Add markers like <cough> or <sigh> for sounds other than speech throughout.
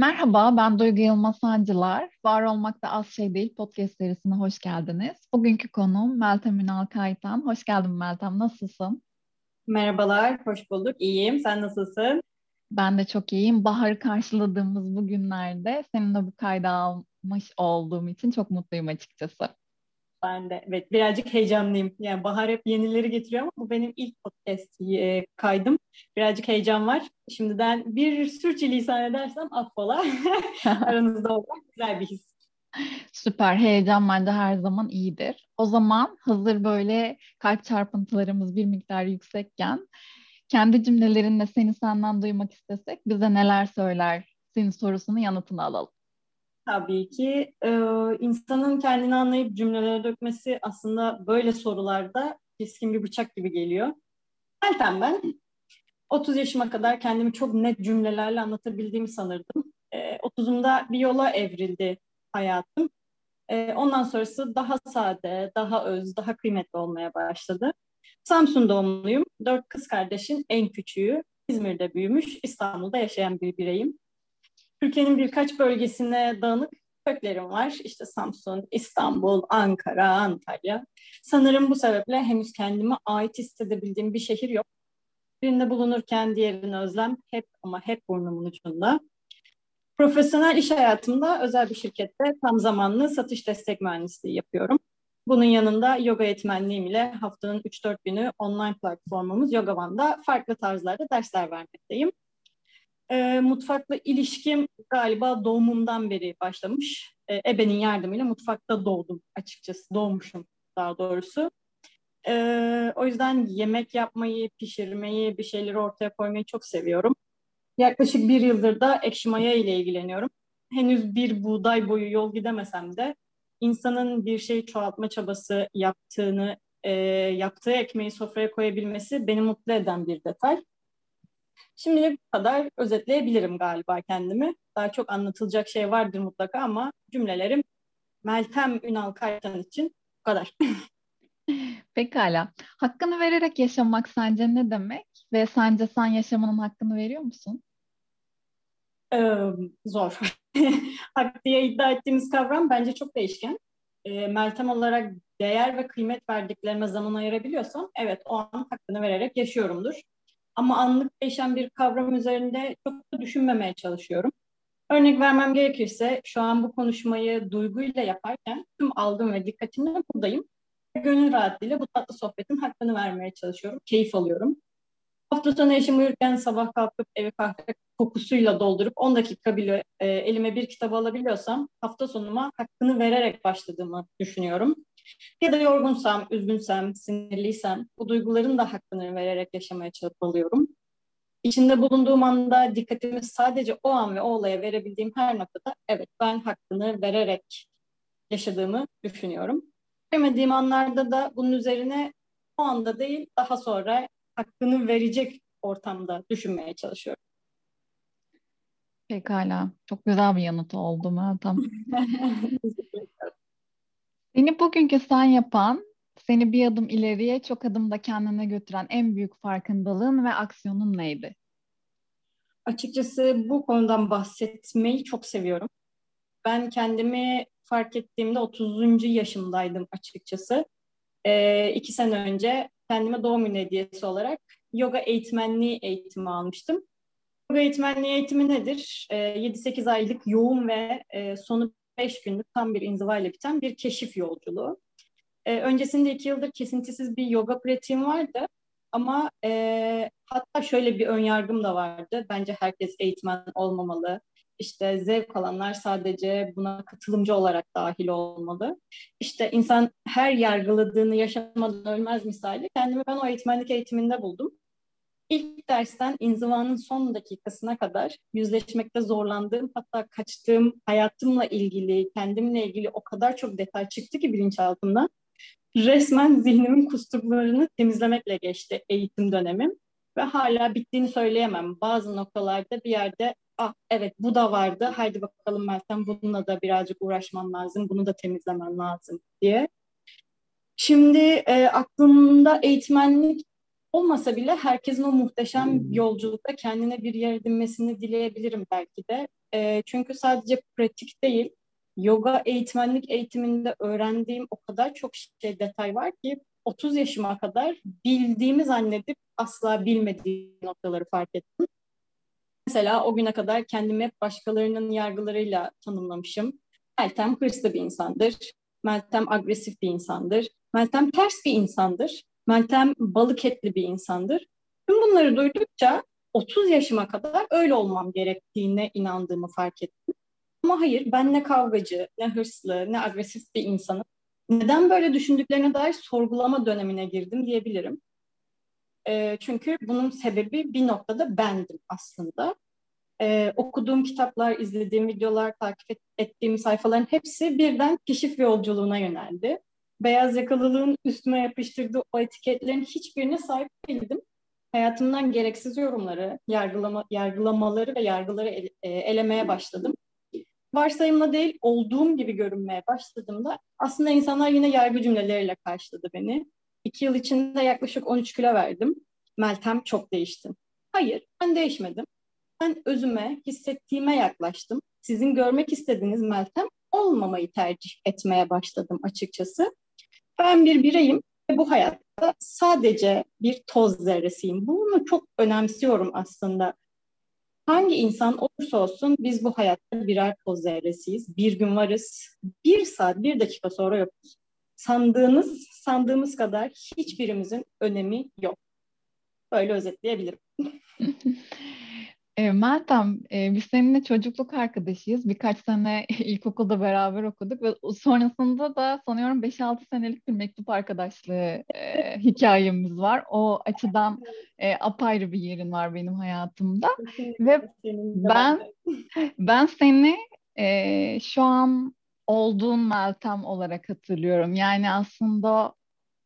Merhaba, ben Duygu Yılmaz Sancılar. Var Olmakta Az Şey Değil podcast serisine hoş geldiniz. Bugünkü konuğum Meltem Ünal Kaytan. Hoş geldin Meltem, nasılsın? Merhabalar, hoş bulduk. İyiyim, sen nasılsın? Ben de çok iyiyim. Baharı karşıladığımız bu günlerde seninle bu kayda almış olduğum için çok mutluyum açıkçası. Ben de evet birazcık heyecanlıyım. Yani Bahar hep yenileri getiriyor ama bu benim ilk podcast e, kaydım. Birazcık heyecan var. Şimdiden bir sürçülisan edersem affola. <laughs> Aranızda olmak güzel bir his. Süper. Heyecan bence her zaman iyidir. O zaman hazır böyle kalp çarpıntılarımız bir miktar yüksekken kendi cümlelerinle seni senden duymak istesek bize neler söyler senin sorusunun yanıtını alalım. Tabii ki e, insanın kendini anlayıp cümlelere dökmesi aslında böyle sorularda keskin bir bıçak gibi geliyor. Meltem ben 30 yaşıma kadar kendimi çok net cümlelerle anlatabildiğimi sanırdım. E, 30'umda bir yola evrildi hayatım. E, ondan sonrası daha sade, daha öz, daha kıymetli olmaya başladı. Samsun doğumluyum. Dört kız kardeşin en küçüğü. İzmir'de büyümüş, İstanbul'da yaşayan bir bireyim. Türkiye'nin birkaç bölgesine dağınık köklerim var. İşte Samsun, İstanbul, Ankara, Antalya. Sanırım bu sebeple henüz kendime ait hissedebildiğim bir şehir yok. Birinde bulunurken diğerini özlem hep ama hep burnumun ucunda. Profesyonel iş hayatımda özel bir şirkette tam zamanlı satış destek mühendisliği yapıyorum. Bunun yanında yoga eğitmenliğim ile haftanın 3-4 günü online platformumuz YogaVan'da farklı tarzlarda dersler vermekteyim e, mutfakla ilişkim galiba doğumumdan beri başlamış. E, ebenin yardımıyla mutfakta doğdum açıkçası. Doğmuşum daha doğrusu. E, o yüzden yemek yapmayı, pişirmeyi, bir şeyleri ortaya koymayı çok seviyorum. Yaklaşık bir yıldır da ekşi maya ile ilgileniyorum. Henüz bir buğday boyu yol gidemesem de insanın bir şeyi çoğaltma çabası yaptığını, e, yaptığı ekmeği sofraya koyabilmesi beni mutlu eden bir detay. Şimdilik bu kadar özetleyebilirim galiba kendimi. Daha çok anlatılacak şey vardır mutlaka ama cümlelerim Meltem Ünal Kaytan için bu kadar. <laughs> Pekala. Hakkını vererek yaşamak sence ne demek? Ve sence sen yaşamanın hakkını veriyor musun? Ee, zor. <laughs> Hak diye iddia ettiğimiz kavram bence çok değişken. Ee, Meltem olarak değer ve kıymet verdiklerime zaman ayırabiliyorsam evet o an hakkını vererek yaşıyorumdur. Ama anlık değişen bir kavram üzerinde çok da düşünmemeye çalışıyorum. Örnek vermem gerekirse şu an bu konuşmayı duyguyla yaparken tüm algım ve dikkatimle buradayım. Gönül rahatlığıyla bu tatlı sohbetin hakkını vermeye çalışıyorum. Keyif alıyorum. Hafta sonu eşim uyurken sabah kalkıp evi kahve kokusuyla doldurup 10 dakika bile e, elime bir kitap alabiliyorsam hafta sonuma hakkını vererek başladığımı düşünüyorum. Ya da yorgunsam, üzgünsem, sinirliysem bu duyguların da hakkını vererek yaşamaya çalışıyorum. İçinde bulunduğum anda dikkatimi sadece o an ve o olaya verebildiğim her noktada evet ben hakkını vererek yaşadığımı düşünüyorum. Veremediğim anlarda da bunun üzerine o anda değil daha sonra hakkını verecek ortamda düşünmeye çalışıyorum. Pekala. Çok güzel bir yanıt oldu Meltem. <laughs> Seni bugünkü sen yapan, seni bir adım ileriye, çok adımda kendine götüren en büyük farkındalığın ve aksiyonun neydi? Açıkçası bu konudan bahsetmeyi çok seviyorum. Ben kendimi fark ettiğimde 30. yaşımdaydım açıkçası. Ee, iki sene önce kendime doğum günü hediyesi olarak yoga eğitmenliği eğitimi almıştım. Eğitmenliği eğitimi nedir? Ee, 7-8 aylık yoğun ve e, sonu 5 günlük tam bir inzivayla biten bir keşif yolculuğu. E, öncesinde iki yıldır kesintisiz bir yoga pratiğim vardı. Ama e, hatta şöyle bir ön yargım da vardı. Bence herkes eğitmen olmamalı. İşte zevk alanlar sadece buna katılımcı olarak dahil olmalı. İşte insan her yargıladığını yaşamadan ölmez misali. Kendimi ben o eğitmenlik eğitiminde buldum. İlk dersten inzivanın son dakikasına kadar yüzleşmekte zorlandığım hatta kaçtığım hayatımla ilgili, kendimle ilgili o kadar çok detay çıktı ki bilinçaltımdan. Resmen zihnimin kustuklarını temizlemekle geçti eğitim dönemim. Ve hala bittiğini söyleyemem. Bazı noktalarda bir yerde ah evet bu da vardı. Haydi bakalım Meltem bununla da birazcık uğraşman lazım. Bunu da temizlemen lazım diye. Şimdi e, aklımda eğitmenlik olmasa bile herkesin o muhteşem yolculukta kendine bir yer edinmesini dileyebilirim belki de. E, çünkü sadece pratik değil, yoga eğitmenlik eğitiminde öğrendiğim o kadar çok şey detay var ki 30 yaşıma kadar bildiğimi zannedip asla bilmediğim noktaları fark ettim. Mesela o güne kadar kendimi başkalarının yargılarıyla tanımlamışım. Meltem hırslı bir insandır. Meltem agresif bir insandır. Meltem ters bir insandır. Meltem balık etli bir insandır. Tüm bunları duydukça 30 yaşıma kadar öyle olmam gerektiğine inandığımı fark ettim. Ama hayır ben ne kavgacı, ne hırslı, ne agresif bir insanım. Neden böyle düşündüklerine dair sorgulama dönemine girdim diyebilirim. E, çünkü bunun sebebi bir noktada bendim aslında. E, okuduğum kitaplar, izlediğim videolar, takip et, ettiğim sayfaların hepsi birden keşif yolculuğuna yöneldi. Beyaz yakalılığın üstüme yapıştırdığı o etiketlerin hiçbirine sahip değildim. Hayatımdan gereksiz yorumları, yargılama, yargılamaları ve yargıları ele, e, elemeye başladım. Varsayımla değil, olduğum gibi görünmeye başladığımda aslında insanlar yine yargı cümleleriyle karşıladı beni. İki yıl içinde yaklaşık 13 kilo verdim. Meltem çok değiştin. Hayır, ben değişmedim. Ben özüme, hissettiğime yaklaştım. Sizin görmek istediğiniz Meltem olmamayı tercih etmeye başladım açıkçası. Ben bir bireyim ve bu hayatta sadece bir toz zerresiyim. Bunu çok önemsiyorum aslında. Hangi insan olursa olsun biz bu hayatta birer toz zerresiyiz. Bir gün varız, bir saat, bir dakika sonra yokuz. Sandığınız, sandığımız kadar hiçbirimizin önemi yok. Böyle özetleyebilirim. <laughs> E, Meltem, e, biz seninle çocukluk arkadaşıyız. Birkaç sene <laughs> ilkokulda beraber okuduk ve sonrasında da sanıyorum 5-6 senelik bir mektup arkadaşlığı e, <laughs> hikayemiz var. O açıdan e, apayrı bir yerin var benim hayatımda. ve ben <laughs> ben seni e, şu an olduğun Meltem olarak hatırlıyorum. Yani aslında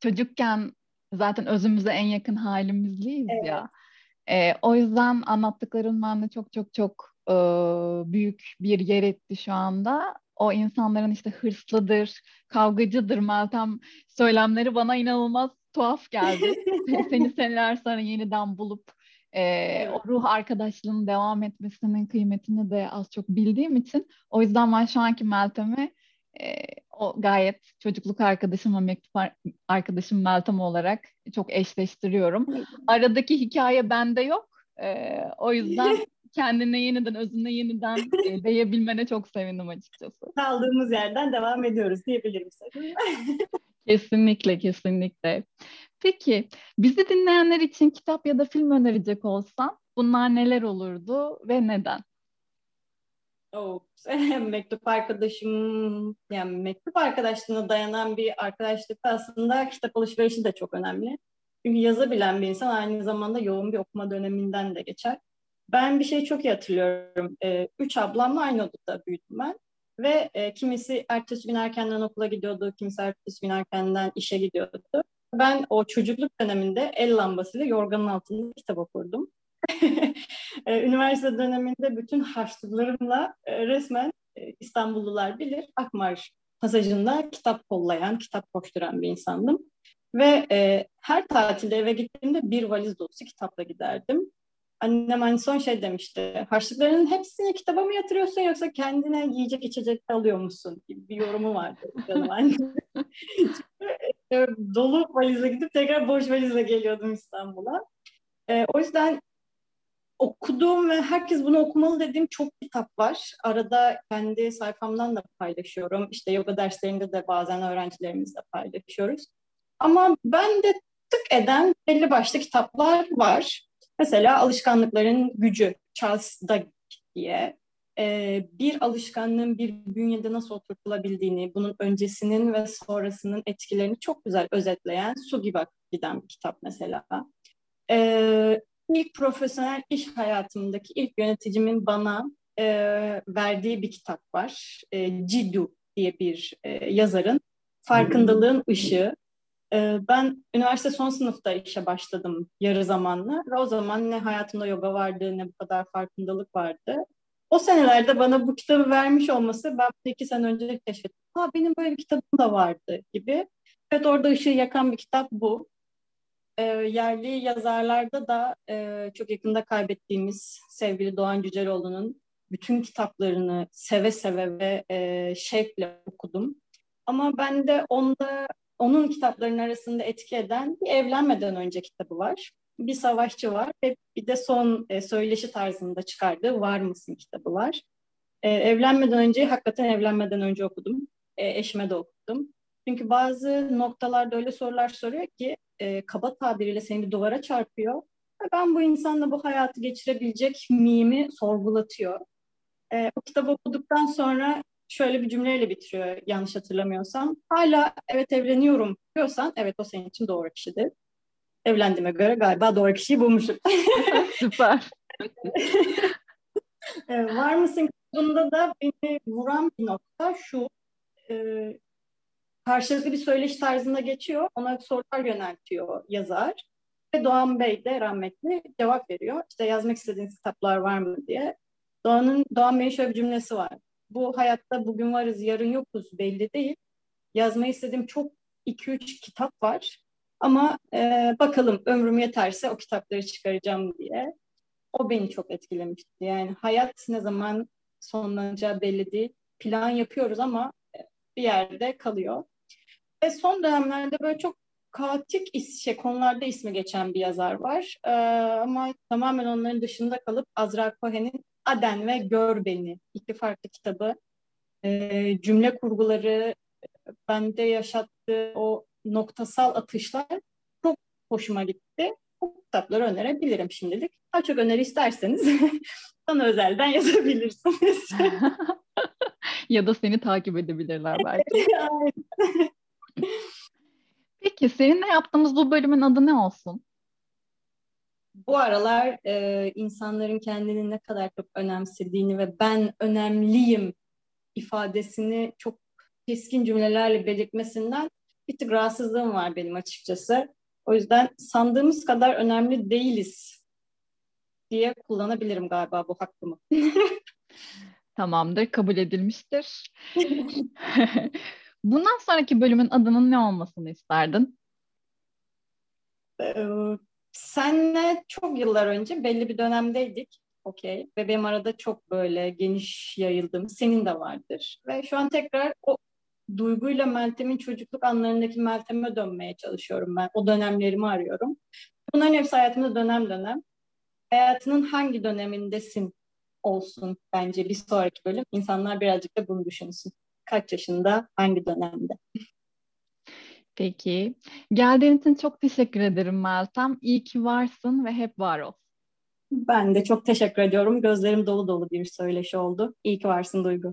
çocukken zaten özümüze en yakın halimizliyiz evet. ya. E, o yüzden anlattıkların bende çok çok çok e, büyük bir yer etti şu anda. O insanların işte hırslıdır, kavgacıdır Meltem söylemleri bana inanılmaz tuhaf geldi. <laughs> Seni seneler sonra yeniden bulup e, o ruh arkadaşlığının devam etmesinin kıymetini de az çok bildiğim için o yüzden ben şu anki Meltem'i e, o gayet çocukluk arkadaşım ve mektup arkadaşım Meltem olarak çok eşleştiriyorum. Aradaki hikaye bende yok. E, o yüzden <laughs> kendine yeniden, özüne yeniden e, değebilmene çok sevindim açıkçası. Kaldığımız yerden devam ediyoruz diyebilirim <laughs> kesinlikle, kesinlikle. Peki, bizi dinleyenler için kitap ya da film önerecek olsan bunlar neler olurdu ve neden? Oh, <laughs> mektup arkadaşım, yani mektup arkadaşlığına dayanan bir arkadaşlık aslında kitap alışverişi de çok önemli. Çünkü yazabilen bir insan aynı zamanda yoğun bir okuma döneminden de geçer. Ben bir şey çok iyi hatırlıyorum. Ee, üç ablamla aynı odada büyüdüm ben. Ve e, kimisi ertesi gün erkenden okula gidiyordu, kimisi ertesi gün erkenden işe gidiyordu. Ben o çocukluk döneminde el lambasıyla yorganın altında kitap okurdum. Ee, <laughs> üniversite döneminde bütün harçlıklarımla e, resmen e, İstanbullular bilir Akmar pasajında kitap kollayan, kitap koşturan bir insandım. Ve e, her tatilde eve gittiğimde bir valiz dolusu kitapla giderdim. Annem hani son şey demişti. Harçlıklarının hepsini kitaba mı yatırıyorsun yoksa kendine yiyecek içecek alıyor musun gibi bir yorumu vardı <laughs> e, dolu valizle gidip tekrar boş valizle geliyordum İstanbul'a. E, o yüzden okuduğum ve herkes bunu okumalı dediğim çok kitap var. Arada kendi sayfamdan da paylaşıyorum. İşte yoga derslerinde de bazen öğrencilerimizle paylaşıyoruz. Ama ben de tık eden belli başlı kitaplar var. Mesela Alışkanlıkların Gücü, Charles Duhigg diye. Ee, bir alışkanlığın bir bünyede nasıl oturtulabildiğini, bunun öncesinin ve sonrasının etkilerini çok güzel özetleyen su gibi giden bir kitap mesela. Ee, ilk profesyonel iş hayatımdaki ilk yöneticimin bana e, verdiği bir kitap var. E, Cidu diye bir e, yazarın Farkındalığın Işığı. E, ben üniversite son sınıfta işe başladım yarı zamanlı ve o zaman ne hayatımda yoga vardı ne bu kadar farkındalık vardı. O senelerde bana bu kitabı vermiş olması ben iki sene önce keşfettim. Ha benim böyle bir kitabım da vardı gibi. Evet orada ışığı yakan bir kitap bu e, yerli yazarlarda da e, çok yakında kaybettiğimiz sevgili Doğan Cüceloğlu'nun bütün kitaplarını seve seve ve e, şevkle okudum. Ama ben de onda onun kitaplarının arasında etki eden bir evlenmeden önce kitabı var. Bir savaşçı var ve bir de son e, söyleşi tarzında çıkardığı Var mısın kitabı var. E, evlenmeden önce hakikaten evlenmeden önce okudum. E, eşime de okudum. Çünkü bazı noktalarda öyle sorular soruyor ki e, kaba tabiriyle seni bir duvara çarpıyor. Ben bu insanla bu hayatı geçirebilecek miyimi sorgulatıyor. E, o kitabı okuduktan sonra şöyle bir cümleyle bitiriyor yanlış hatırlamıyorsam. Hala evet evleniyorum diyorsan evet o senin için doğru kişidir. Evlendiğime göre galiba doğru kişiyi bulmuşum. <laughs> Süper. <laughs> e, var mısın Bunda da beni vuran bir nokta şu. E, karşılıklı bir söyleşi tarzında geçiyor. Ona sorular yöneltiyor yazar. Ve Doğan Bey de rahmetli cevap veriyor. İşte yazmak istediğiniz kitaplar var mı diye. Doğan'ın Doğan Bey'in şöyle bir cümlesi var. Bu hayatta bugün varız, yarın yokuz belli değil. Yazmayı istediğim çok 2-3 kitap var. Ama e, bakalım ömrüm yeterse o kitapları çıkaracağım diye. O beni çok etkilemişti. Yani hayat ne zaman sonlanacağı belli değil. Plan yapıyoruz ama bir yerde kalıyor. Ve son dönemlerde böyle çok kaotik şey, konularda ismi geçen bir yazar var. Ee, ama tamamen onların dışında kalıp Azra Cohen'in Aden ve Gör Beni iki farklı kitabı. Ee, cümle kurguları bende yaşattığı o noktasal atışlar çok hoşuma gitti. Bu kitapları önerebilirim şimdilik. Daha çok öneri isterseniz <laughs> bana özelden yazabilirsiniz. <laughs> ya da seni takip edebilirler belki. <laughs> Peki seninle yaptığımız bu bölümün adı ne olsun? Bu aralar e, insanların kendini ne kadar çok önemsediğini ve ben önemliyim ifadesini çok keskin cümlelerle belirtmesinden bir tık rahatsızlığım var benim açıkçası. O yüzden sandığımız kadar önemli değiliz diye kullanabilirim galiba bu hakkımı. <laughs> Tamamdır, kabul edilmiştir. <laughs> Bundan sonraki bölümün adının ne olmasını isterdin? Ee, senle çok yıllar önce belli bir dönemdeydik. Okey. Ve benim arada çok böyle geniş yayıldım. Senin de vardır. Ve şu an tekrar o duyguyla Meltem'in çocukluk anlarındaki Meltem'e dönmeye çalışıyorum ben. O dönemlerimi arıyorum. Bunların hepsi hayatımda dönem dönem. Hayatının hangi dönemindesin olsun bence bir sonraki bölüm. İnsanlar birazcık da bunu düşünsün. Kaç yaşında, hangi dönemde? Peki. Geldiğin için çok teşekkür ederim Meltem. İyi ki varsın ve hep var ol. Ben de çok teşekkür ediyorum. Gözlerim dolu dolu bir söyleşi oldu. İyi ki varsın Duygu.